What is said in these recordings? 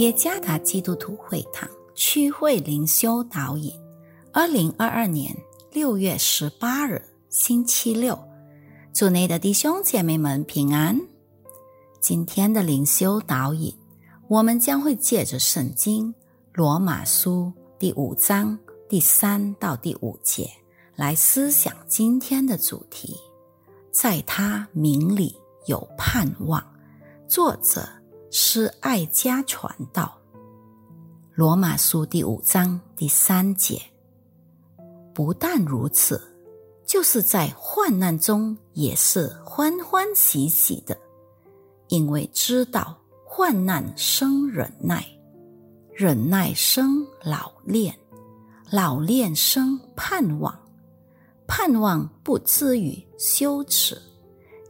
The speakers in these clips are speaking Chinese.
耶加达基督徒会堂区会灵修导引，二零二二年六月十八日星期六，祝内的弟兄姐妹们平安。今天的灵修导引，我们将会借着圣经罗马书第五章第三到第五节来思想今天的主题，在他名里有盼望。作者。是爱家传道，罗马书第五章第三节。不但如此，就是在患难中也是欢欢喜喜的，因为知道患难生忍耐，忍耐生老练，老练生盼望，盼望不至于羞耻，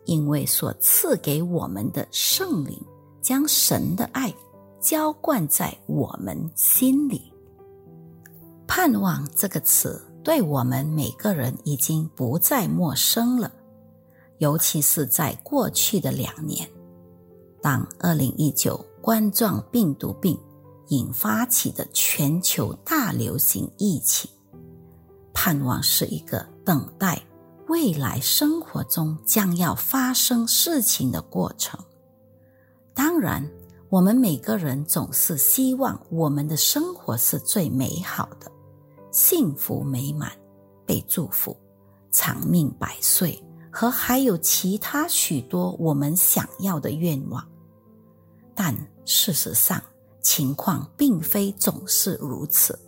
因为所赐给我们的圣灵。将神的爱浇灌在我们心里。盼望这个词对我们每个人已经不再陌生了，尤其是在过去的两年，当二零一九冠状病毒病引发起的全球大流行疫情，盼望是一个等待未来生活中将要发生事情的过程。当然，我们每个人总是希望我们的生活是最美好的、幸福美满、被祝福、长命百岁，和还有其他许多我们想要的愿望。但事实上，情况并非总是如此，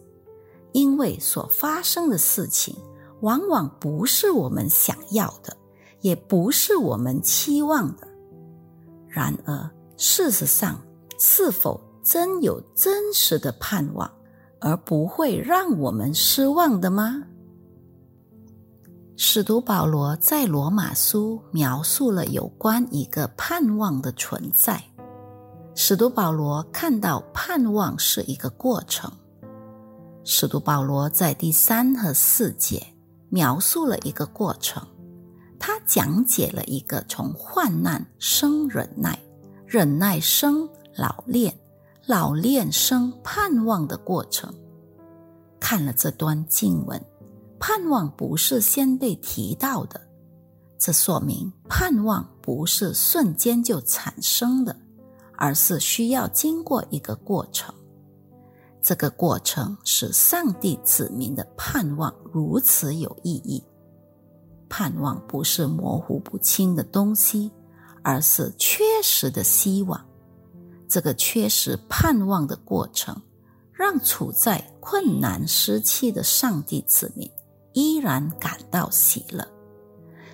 因为所发生的事情往往不是我们想要的，也不是我们期望的。然而，事实上，是否真有真实的盼望，而不会让我们失望的吗？使徒保罗在罗马书描述了有关一个盼望的存在。使徒保罗看到盼望是一个过程。使徒保罗在第三和四节描述了一个过程，他讲解了一个从患难生忍耐。忍耐生老练，老练生盼望的过程。看了这段经文，盼望不是先被提到的，这说明盼望不是瞬间就产生的，而是需要经过一个过程。这个过程使上帝子民的盼望如此有意义。盼望不是模糊不清的东西。而是缺失的希望，这个缺失盼望的过程，让处在困难时期的上帝子民依然感到喜乐。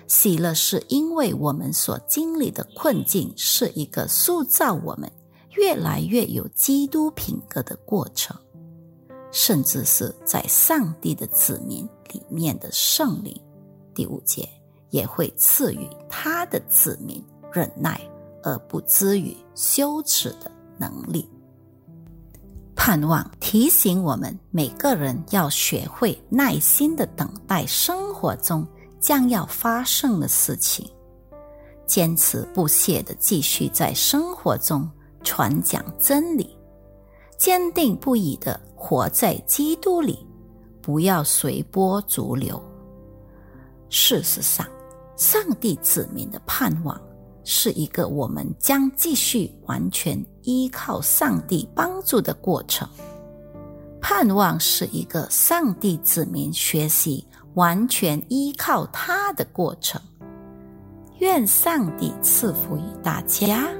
喜乐是因为我们所经历的困境是一个塑造我们越来越有基督品格的过程，甚至是在上帝的子民里面的圣灵。第五节也会赐予他的子民。忍耐而不至于羞耻的能力，盼望提醒我们每个人要学会耐心的等待生活中将要发生的事情，坚持不懈的继续在生活中传讲真理，坚定不移的活在基督里，不要随波逐流。事实上，上帝子民的盼望。是一个我们将继续完全依靠上帝帮助的过程。盼望是一个上帝子民学习完全依靠他的过程。愿上帝赐福于大家。